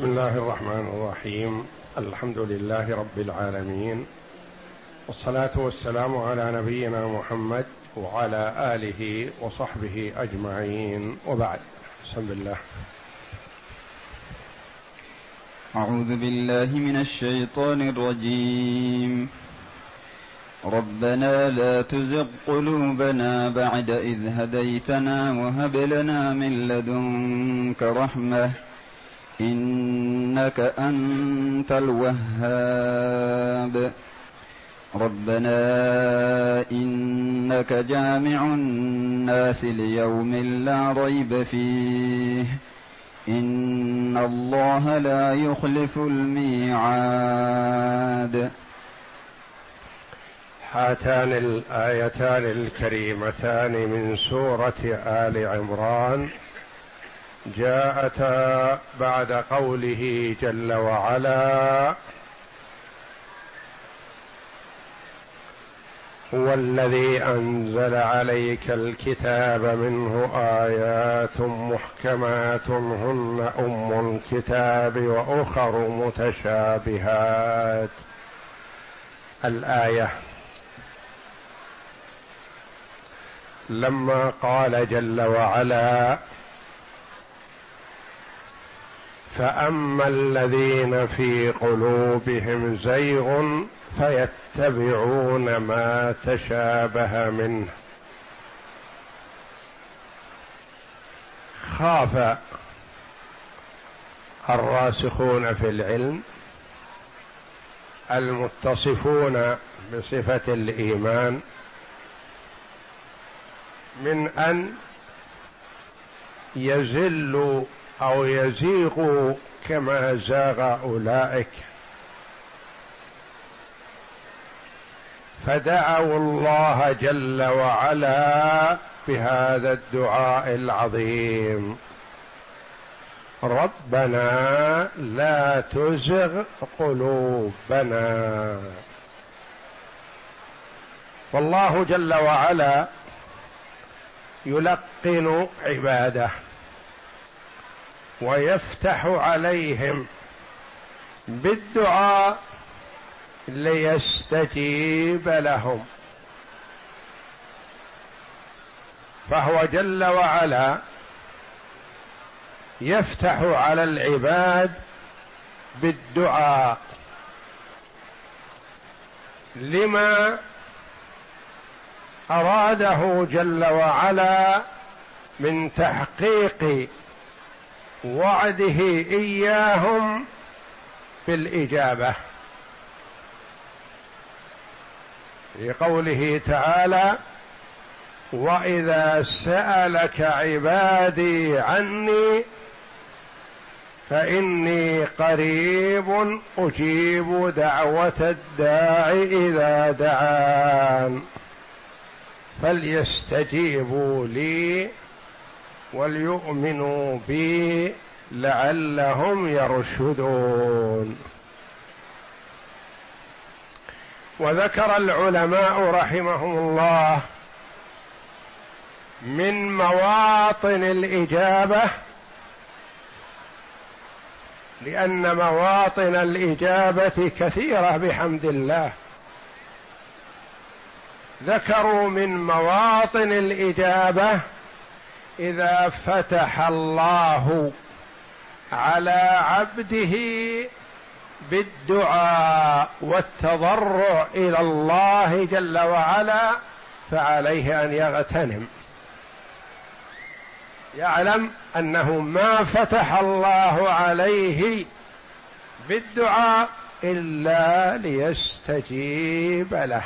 بسم الله الرحمن الرحيم. الحمد لله رب العالمين. والصلاة والسلام على نبينا محمد وعلى آله وصحبه أجمعين. وبعد بسم الله. أعوذ بالله من الشيطان الرجيم. ربنا لا تزغ قلوبنا بعد إذ هديتنا وهب لنا من لدنك رحمة. إنك أنت الوهاب. ربنا إنك جامع الناس ليوم لا ريب فيه. إن الله لا يخلف الميعاد. هاتان الآيتان الكريمتان من سورة آل عمران. جاءتا بعد قوله جل وعلا هو الذي أنزل عليك الكتاب منه آيات محكمات هن أم الكتاب وأخر متشابهات. الآية لما قال جل وعلا فأما الذين في قلوبهم زيغ فيتبعون ما تشابه منه. خاف الراسخون في العلم المتصفون بصفة الإيمان من أن يزلوا أو يزيغوا كما زاغ أولئك. فدعوا الله جل وعلا بهذا الدعاء العظيم. ربنا لا تزغ قلوبنا. والله جل وعلا يلقن عباده. ويفتح عليهم بالدعاء ليستجيب لهم. فهو جل وعلا يفتح على العباد بالدعاء. لما أراده جل وعلا من تحقيق وعده إياهم بالإجابة. في قوله تعالى واذا سالك عبادي عني فاني قريب أجيب دعوه الداع اذا دعان فليستجيبوا لي وليؤمنوا بي لعلهم يرشدون. وذكر العلماء رحمهم الله من مواطن الإجابة لأن مواطن الإجابة كثيرة بحمد الله. ذكروا من مواطن الإجابة إذا فتح الله على عبده بالدعاء والتضرع إلى الله جل وعلا فعليه أن يغتنم. يعلم أنه ما فتح الله عليه بالدعاء إلا ليستجيب له.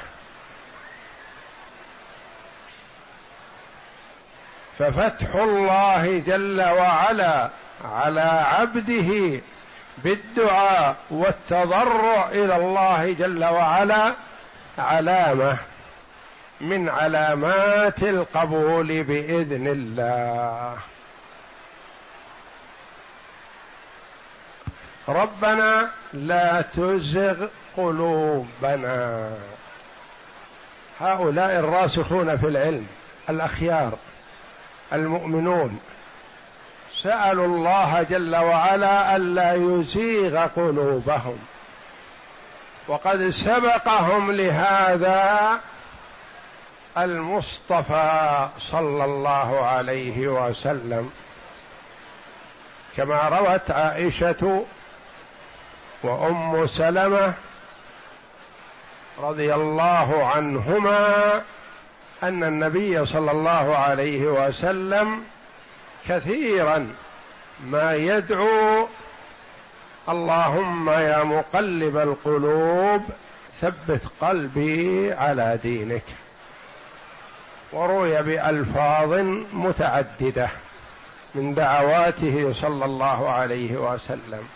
ففتح الله جل وعلا على عبده بالدعاء والتضرع إلى الله جل وعلا علامة من علامات القبول بإذن الله. ربنا لا تزغ قلوبنا. هؤلاء الراسخون في العلم الأخيار. المؤمنون سألوا الله جل وعلا ألا يزيغ قلوبهم وقد سبقهم لهذا المصطفى صلى الله عليه وسلم كما روت عائشة وأم سلمة رضي الله عنهما أن النبي صلى الله عليه وسلم كثيرا ما يدعو اللهم يا مقلب القلوب ثبت قلبي على دينك. وروي بألفاظ متعددة من دعواته صلى الله عليه وسلم.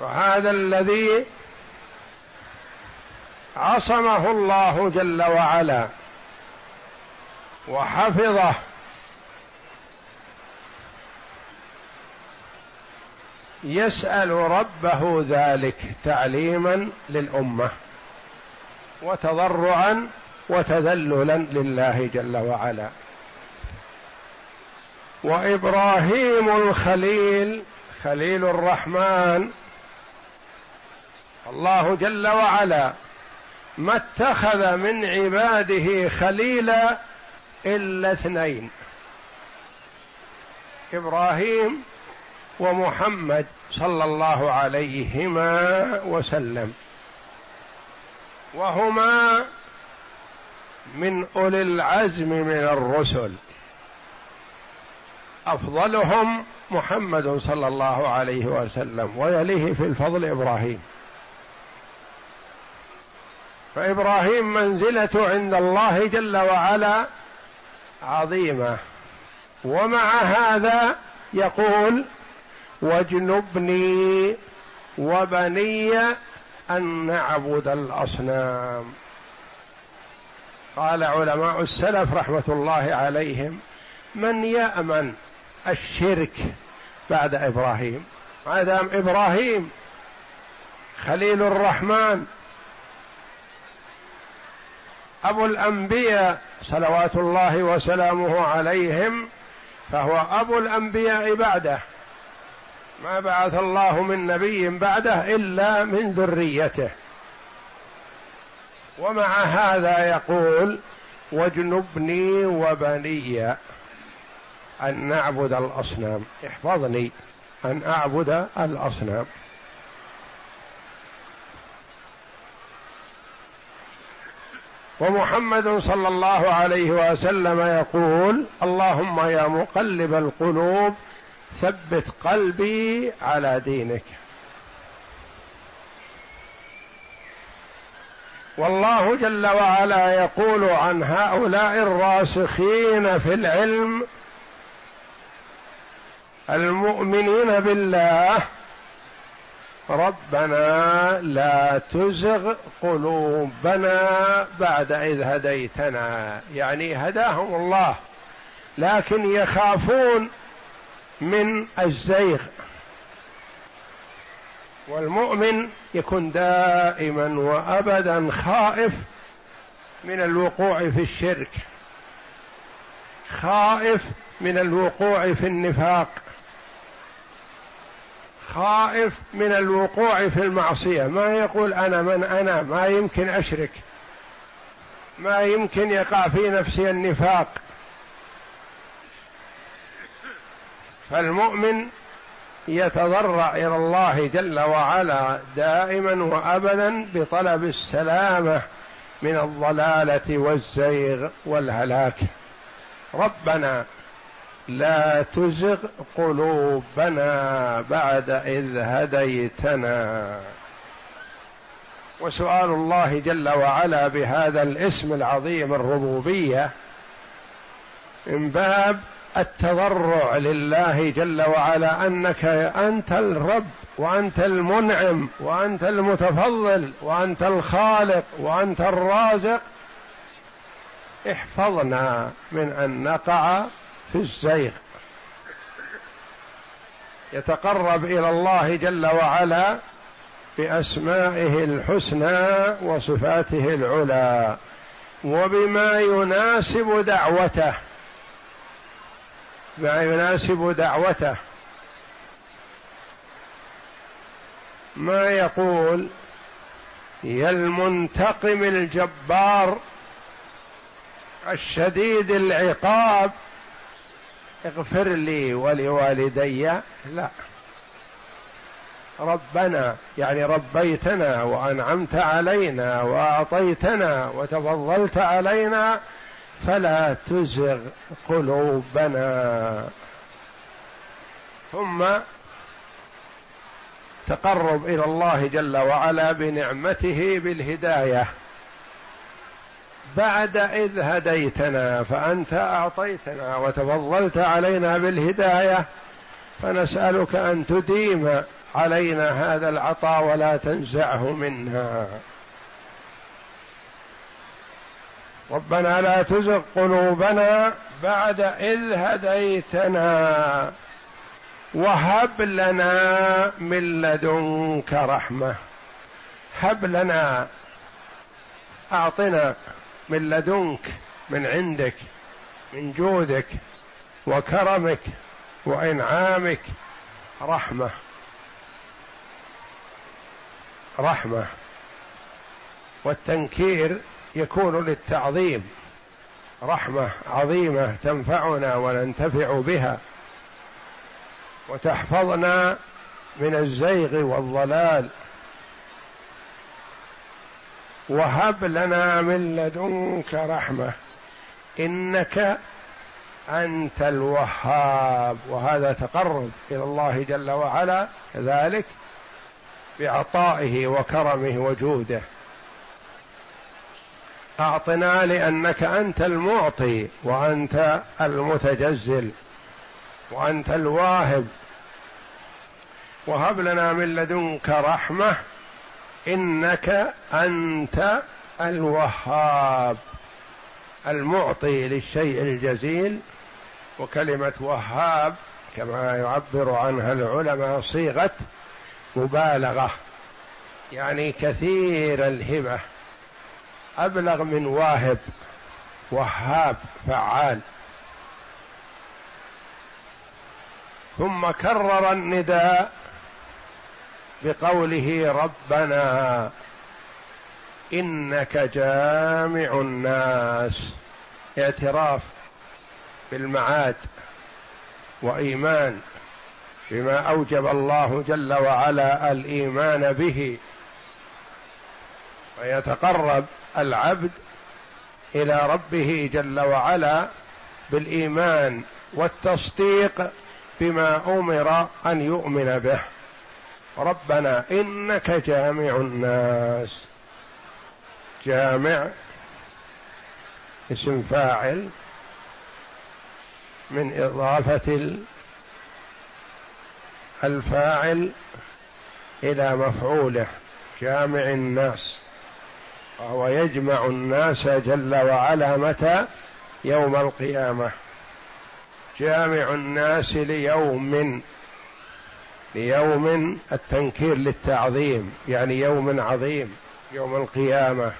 فهذا الذي عصمه الله جل وعلا وحفظه. يسأل ربه ذلك تعليما للأمة وتضرعا وتذللا لله جل وعلا. وإبراهيم الخليل خليل الرحمن الله جل وعلا ما اتخذ من عباده خليلا إلا اثنين. إبراهيم ومحمد صلى الله عليهما وسلم. وهما من أولي العزم من الرسل. أفضلهم محمد صلى الله عليه وسلم ويليه في الفضل إبراهيم. فإبراهيم منزلته عند الله جل وعلا عظيمة. ومع هذا يقول واجنبني وبني أن نعبد الأصنام. قال علماء السلف رحمة الله عليهم من يأمن الشرك بعد إبراهيم؟ ما دام إبراهيم خليل الرحمن أبو الأنبياء صلوات الله وسلامه عليهم فهو أبو الأنبياء بعده. ما بعث الله من نبي بعده إلا من ذريته. ومع هذا يقول واجنبني وبني أن نعبد الأصنام. احفظني أن أعبد الأصنام. ومحمد صلى الله عليه وسلم يقول اللهم يا مقلب القلوب ثبت قلبي على دينك. والله جل وعلا يقول عن هؤلاء الراسخين في العلم المؤمنين بالله ربنا لا تزغ قلوبنا بعد إذ هديتنا. يعني هداهم الله لكن يخافون من الزيغ. والمؤمن يكون دائما وابدا خائف من الوقوع في الشرك خائف من الوقوع في النفاق. خائف من الوقوع في المعصية. ما يقول أنا من أنا؟ ما يمكن أشرك. ما يمكن يقع في نفسي النفاق. فالمؤمن يتضرع إلى الله جل وعلا دائما وأبدا بطلب السلامة من الضلالة والزيغ والهلاك. ربنا لا تزغ قلوبنا بعد إذ هديتنا. وسؤال الله جل وعلا بهذا الاسم العظيم الربوبية من باب التضرع لله جل وعلا أنك أنت الرب وأنت المنعم وأنت المتفضل وأنت الخالق وأنت الرازق. احفظنا من أن نقع في الزيغ يتقرب إلى الله جل وعلا بأسمائه الحسنى وصفاته العلى وبما يناسب دعوته. ما يناسب دعوته. ما يقول يا المنتقم الجبار الشديد العقاب اغفر لي ولوالدي. لا. ربنا يعني ربيتنا وأنعمت علينا وأعطيتنا وتفضلت علينا فلا تزغ قلوبنا. ثم تقرب إلى الله جل وعلا بنعمته بالهداية. بعد إذ هديتنا فأنت أعطيتنا وتفضلت علينا بالهداية فنسألك أن تديم علينا هذا العطاء ولا تنزعه منا. ربنا لا تزغ قلوبنا بعد إذ هديتنا. وهب لنا من لدنك رحمة. هب لنا. أعطنا. من لدنك من عندك من جودك وكرمك وإنعامك. رحمة رحمة. والتنكير يكون للتعظيم. رحمة عظيمة تنفعنا وننتفع بها. وتحفظنا من الزيغ والضلال. وهب لنا من لدنك رحمة إنك أنت الوهاب. وهذا تقرب إلى الله جل وعلا كذلك بعطائه وكرمه وجوده. أعطنا لأنك أنت المعطي وأنت المتجزل وأنت الواهب. وهب لنا من لدنك رحمة إنك أنت الوهاب المعطي للشيء الجزيل. وكلمة وهاب كما يعبر عنها العلماء صيغة مبالغة يعني كثير الهبه أبلغ من واهب وهاب فعال. ثم كرر النداء بقوله ربنا إنك جامع الناس اعتراف بالمعاد وإيمان بما أوجب الله جل وعلا الإيمان به. ويتقرب العبد إلى ربه جل وعلا بالإيمان والتصديق بما أمر أن يؤمن به. ربنا إنك جامع الناس. جامع اسم فاعل من إضافة الفاعل إلى مفعوله. جامع الناس. وهو يجمع الناس جل وعلا متى؟ يوم القيامة. جامع الناس ليوم ليوم التنكير للتعظيم يعني يوم عظيم يوم القيامة.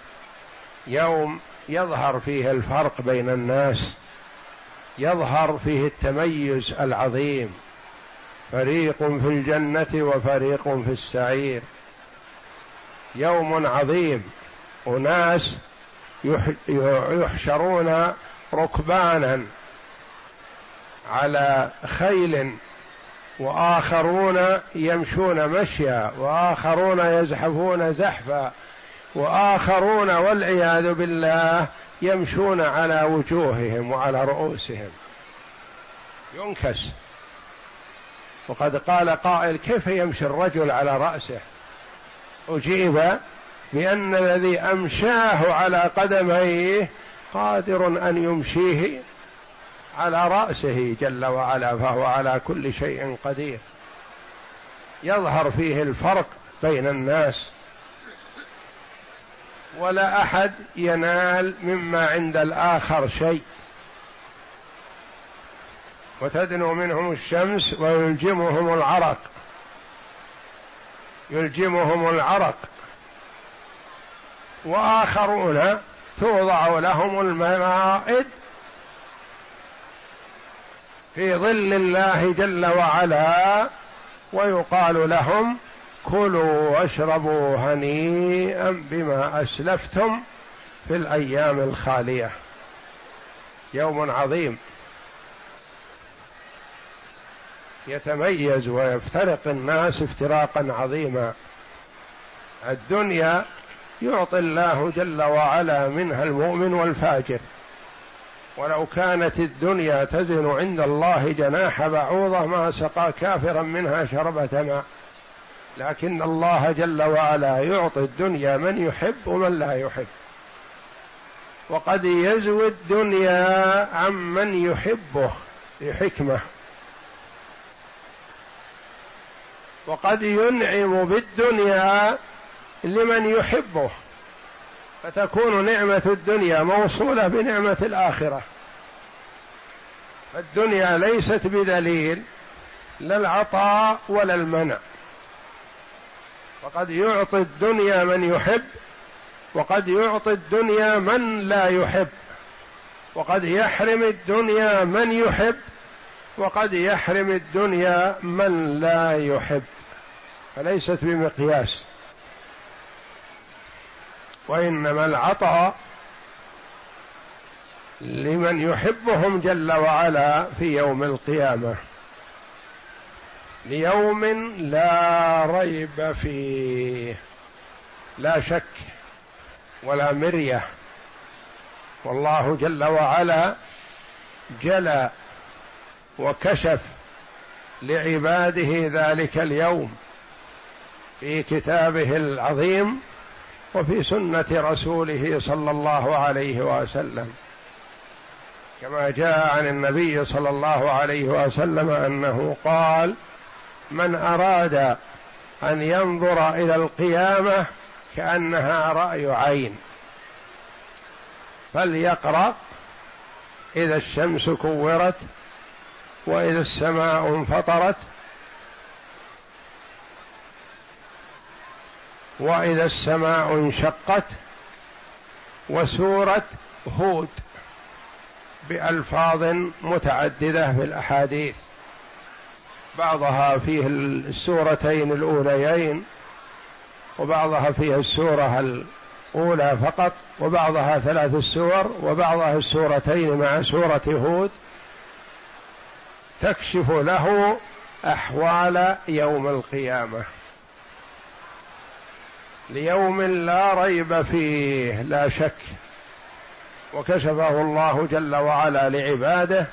يوم يظهر فيه الفرق بين الناس يظهر فيه التميز العظيم. فريق في الجنة وفريق في السعير. يوم عظيم. أناس يحشرون ركبانا على خيل وآخرون يمشون مشيا وآخرون يزحفون زحفا وآخرون والعياذ بالله يمشون على وجوههم وعلى رؤوسهم. ينكس. وقد قال قائل كيف يمشي الرجل على رأسه؟ أجيب بأن الذي أمشاه على قدميه قادر أن يمشيه على رأسه جل وعلا فهو على كل شيء قدير. يظهر فيه الفرق بين الناس. ولا أحد ينال مما عند الآخر شيء. وتدنو منهم الشمس ويلجمهم العرق. يلجمهم العرق. وآخرون توضع لهم المائد في ظل الله جل وعلا ويقال لهم كلوا واشربوا هنيئا بما أسلفتم في الأيام الخالية. يوم عظيم. يتميز ويفترق الناس افتراقا عظيما. الدنيا يعطي الله جل وعلا منها المؤمن والفاجر. ولو كانت الدنيا تزن عند الله جناح بعوضة ما سقى كافرا منها شربة ماء لكن الله جل وعلا يعطي الدنيا من يحب ومن لا يحب. وقد يزوي الدنيا عمن يحبه لحكمه وقد ينعم بالدنيا لمن يحبه. فتكون نعمة الدنيا موصولة بنعمة الآخرة. فالدنيا ليست بدليل لا العطاء ولا المنع. وقد يعطي الدنيا من يحب وقد يعطي الدنيا من لا يحب. وقد يحرم الدنيا من يحب وقد يحرم الدنيا من لا يحب. فليست بمقياس. وإنما العطاء لمن يحبهم جل وعلا في يوم القيامة. ليوم لا ريب فيه. لا شك ولا مرية. والله جل وعلا جلى وكشف لعباده ذلك اليوم في كتابه العظيم وفي سنة رسوله صلى الله عليه وسلم. كما جاء عن النبي صلى الله عليه وسلم أنه قال من أراد أن ينظر إلى القيامة كأنها رأي عين فليقرأ إذا الشمس كورت وإذا السماء انفطرت وإذا السماء انشقت وسوره هود بألفاظ متعددة في الأحاديث. بعضها فيه السورتين الأوليين وبعضها فيها السورة الأولى فقط وبعضها ثلاث السور وبعضها السورتين مع سورة هود. تكشف له أحوال يوم القيامة. ليوم لا ريب فيه لا شك. وكشفه الله جل وعلا لعباده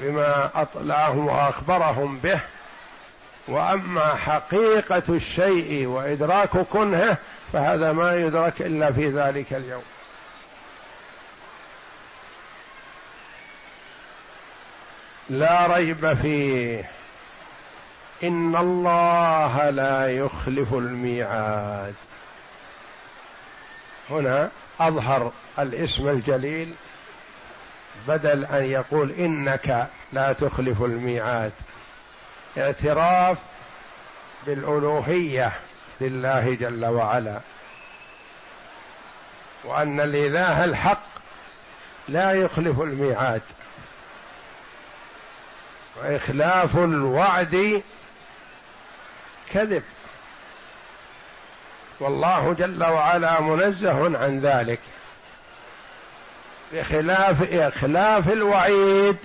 بما أطلعهم وأخبرهم به. وأما حقيقة الشيء وإدراك كنهه فهذا ما يدرك إلا في ذلك اليوم. لا ريب فيه. إن الله لا يخلف الميعاد. هنا أظهر الاسم الجليل بدل أن يقول إنك لا تخلف الميعاد. اعتراف بالألوهية لله جل وعلا وأن الإله الحق لا يخلف الميعاد وإخلاف الوعد كذب. والله جل وعلا منزه عن ذلك. بخلاف إخلاف الوعيد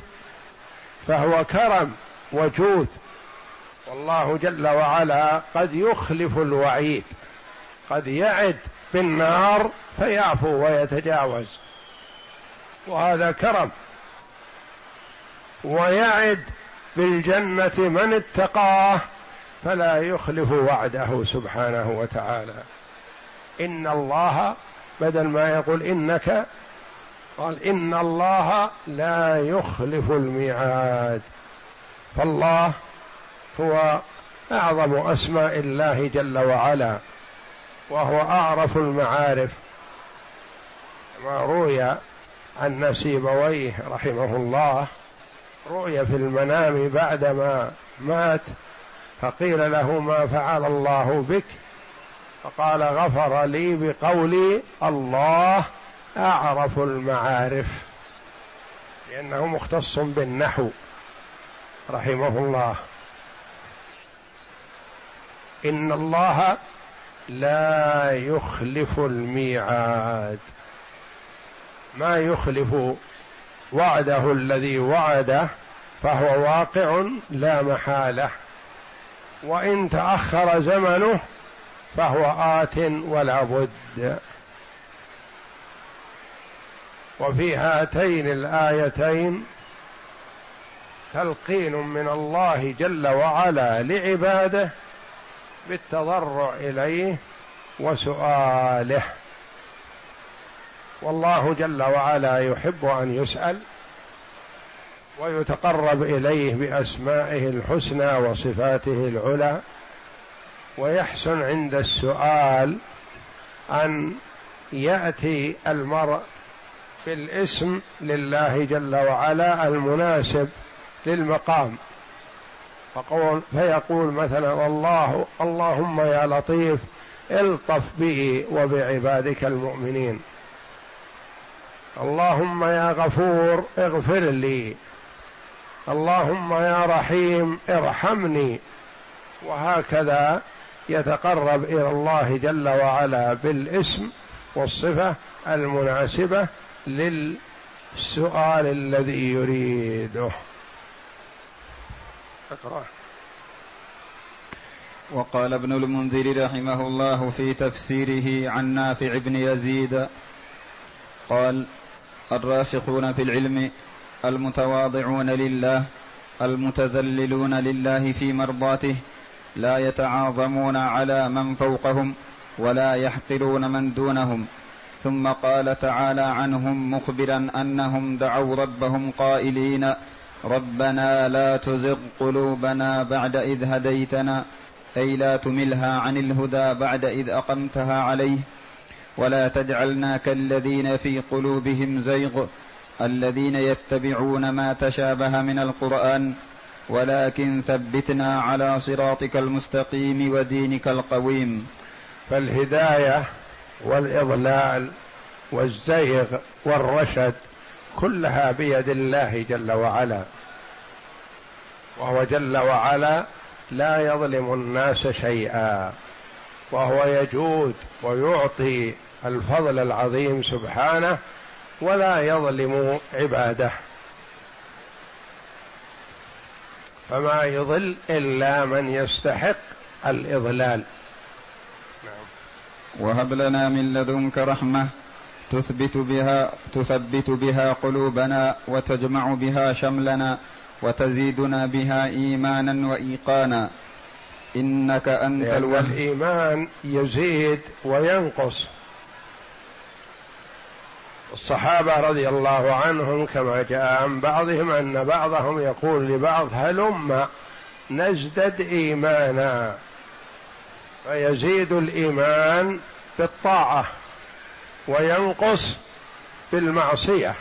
فهو كرم وجود. والله جل وعلا قد يخلف الوعيد قد يعد بالنار فيعفو ويتجاوز. وهذا كرم. ويعد بالجنة من اتقاه فلا يخلف وعده سبحانه وتعالى. إن الله بدل ما يقول إنك قال إن الله لا يخلف الميعاد. فالله هو أعظم أسماء الله جل وعلا وهو أعرف المعارف. ما روي عن نسيبويه رحمه الله رؤي في المنام بعدما مات فقيل له ما فعل الله بك؟ فقال غفر لي بقولي الله أعرف المعارف لأنه مختص بالنحو رحمه الله. إن الله لا يخلف الميعاد. ما يخلف وعده الذي وعده فهو واقع لا محالة. وإن تأخر زمنه فهو آت ولا بد. وفي هاتين الآيتين تلقين من الله جل وعلا لعباده بالتضرع إليه وسؤاله. والله جل وعلا يحب أن يسأل ويتقرب إليه بأسمائه الحسنى وصفاته العلى ويحسن عند السؤال أن يأتي المرء بالاسم لله جل وعلا المناسب للمقام. فقول فيقول مثلا الله اللهم يا لطيف الطف بي وبعبادك المؤمنين. اللهم يا غفور اغفر لي اللهم يا رحيم ارحمني. وهكذا يتقرب إلى الله جل وعلا بالاسم والصفة المناسبة للسؤال الذي يريده. اقرأ. وقال ابن المنذر رحمه الله في تفسيره عن نافع بن يزيد قال الراسخون في العلم المتواضعون لله المتذللون لله في مرضاته لا يتعاظمون على من فوقهم ولا يحقرون من دونهم. ثم قال تعالى عنهم مخبرا أنهم دعوا ربهم قائلين ربنا لا تزغ قلوبنا بعد إذ هديتنا أي لا تملها عن الهدى بعد إذ أقمتها عليه ولا تجعلنا كالذين في قلوبهم زيغ. الذين يتبعون ما تشابه من القرآن ولكن ثبتنا على صراطك المستقيم ودينك القويم. فالهداية والإضلال والزيغ والرشد كلها بيد الله جل وعلا. وهو جل وعلا لا يظلم الناس شيئا. وهو يجود ويعطي الفضل العظيم سبحانه ولا يظلم عباده. فما يضل إلا من يستحق الإضلال. وهب لنا من لدنك رحمة تثبت بها تثبت بها قلوبنا وتجمع بها شملنا وتزيدنا بها إيمانا وإيقانا. إنك أنت الوهاب. الإيمان يزيد وينقص. الصحابة رضي الله عنهم كما جاء عن بعضهم أن بعضهم يقول لبعض هلم نزدد إيمانا. فيزيد الإيمان بالطاعة وينقص بالمعصية.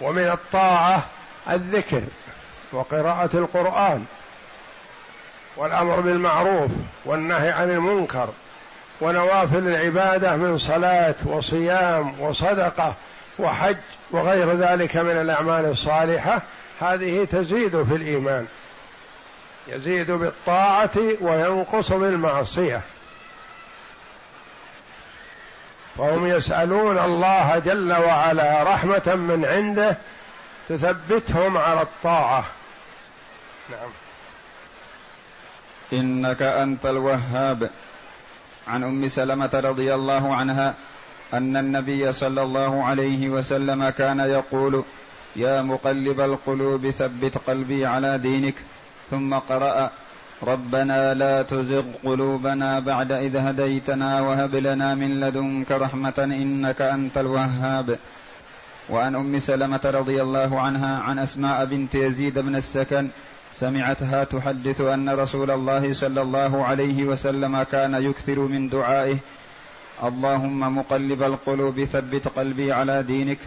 ومن الطاعة الذكر وقراءة القرآن والأمر بالمعروف والنهي عن المنكر ونوافل العبادة من صلاة وصيام وصدقة وحج وغير ذلك من الأعمال الصالحة هذه تزيد في الإيمان. يزيد بالطاعة وينقص بالمعصية. وهم يسألون الله جل وعلا رحمة من عنده تثبتهم على الطاعة. نعم. إنك أنت الوهاب. عن أم سلمة رضي الله عنها أن النبي صلى الله عليه وسلم كان يقول يا مقلب القلوب ثبت قلبي على دينك. ثم قرأ ربنا لا تزغ قلوبنا بعد إذ هديتنا وهب لنا من لدنك رحمة إنك أنت الوهاب. وعن أم سلمة رضي الله عنها عن أسماء بنت يزيد بن السكن سمعتها تحدث أن رسول الله صلى الله عليه وسلم كان يكثر من دعائه اللهم مقلب القلوب ثبت قلبي على دينك.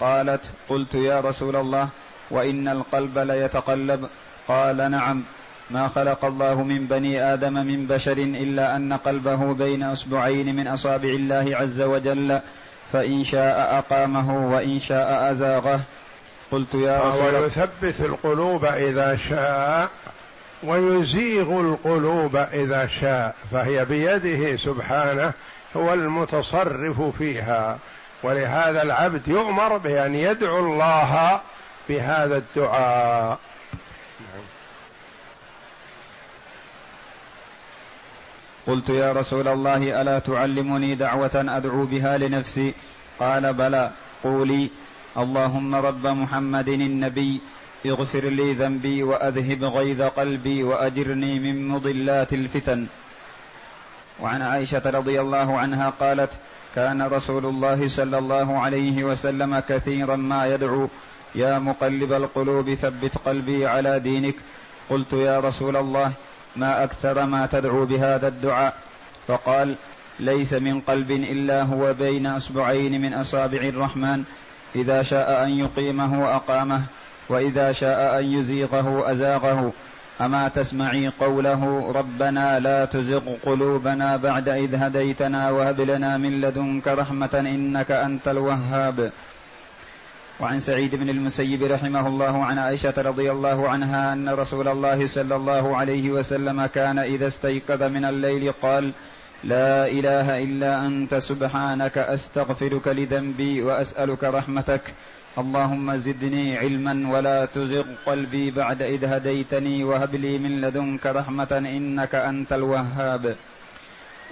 قالت قلت يا رسول الله وإن القلب ليتقلب. قال نعم ما خلق الله من بني آدم من بشر إلا أن قلبه بين أصبعين من أصابع الله عز وجل فإن شاء أقامه وإن شاء أزاغه. قلت يا رسول الله. يثبت القلوب إذا شاء ويزيغ القلوب إذا شاء فهي بيده سبحانه هو المتصرف فيها. ولهذا العبد يؤمر بأن يدعو الله بهذا الدعاء. قلت يا رسول الله ألا تعلمني دعوة أدعو بها لنفسي؟ قال بلى قولي اللهم رب محمد النبي اغفر لي ذنبي وأذهب غيظ قلبي وأجرني من مضلات الفتن. وعن عائشة رضي الله عنها قالت كان رسول الله صلى الله عليه وسلم كثيرا ما يدعو يا مقلب القلوب ثبت قلبي على دينك. قلت يا رسول الله ما أكثر ما تدعو بهذا الدعاء؟ فقال ليس من قلب إلا هو بين أصبعين من أصابع الرحمن. إذا شاء أن يقيمه اقامه وإذا شاء أن يزيغه أزاغه. أما تسمعي قوله ربنا لا تزغ قلوبنا بعد إذ هديتنا وهب لنا من لدنك رحمة إنك أنت الوهاب. وعن سعيد بن المسيب رحمه الله عن عائشة رضي الله عنها أن رسول الله صلى الله عليه وسلم كان إذا استيقظ من الليل قال لا إله إلا أنت سبحانك أستغفرك لذنبي وأسألك رحمتك. اللهم زدني علما ولا تزغ قلبي بعد إذ هديتني وهب لي من لدنك رحمة إنك أنت الوهاب.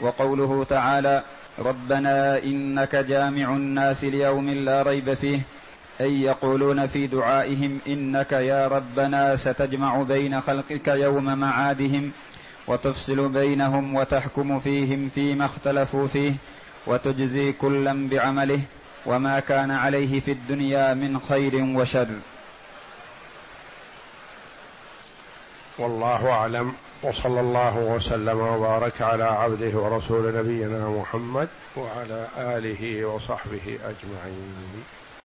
وقوله تعالى ربنا إنك جامع الناس ليوم لا ريب فيه. أي يقولون في دعائهم إنك يا ربنا ستجمع بين خلقك يوم معادهم. وتفصل بينهم وتحكم فيهم فيما اختلفوا فيه وتجزي كلا بعمله وما كان عليه في الدنيا من خير وشر. والله أعلم. وصلى الله وسلم وبارك على عبده ورسول نبينا محمد وعلى آله وصحبه أجمعين.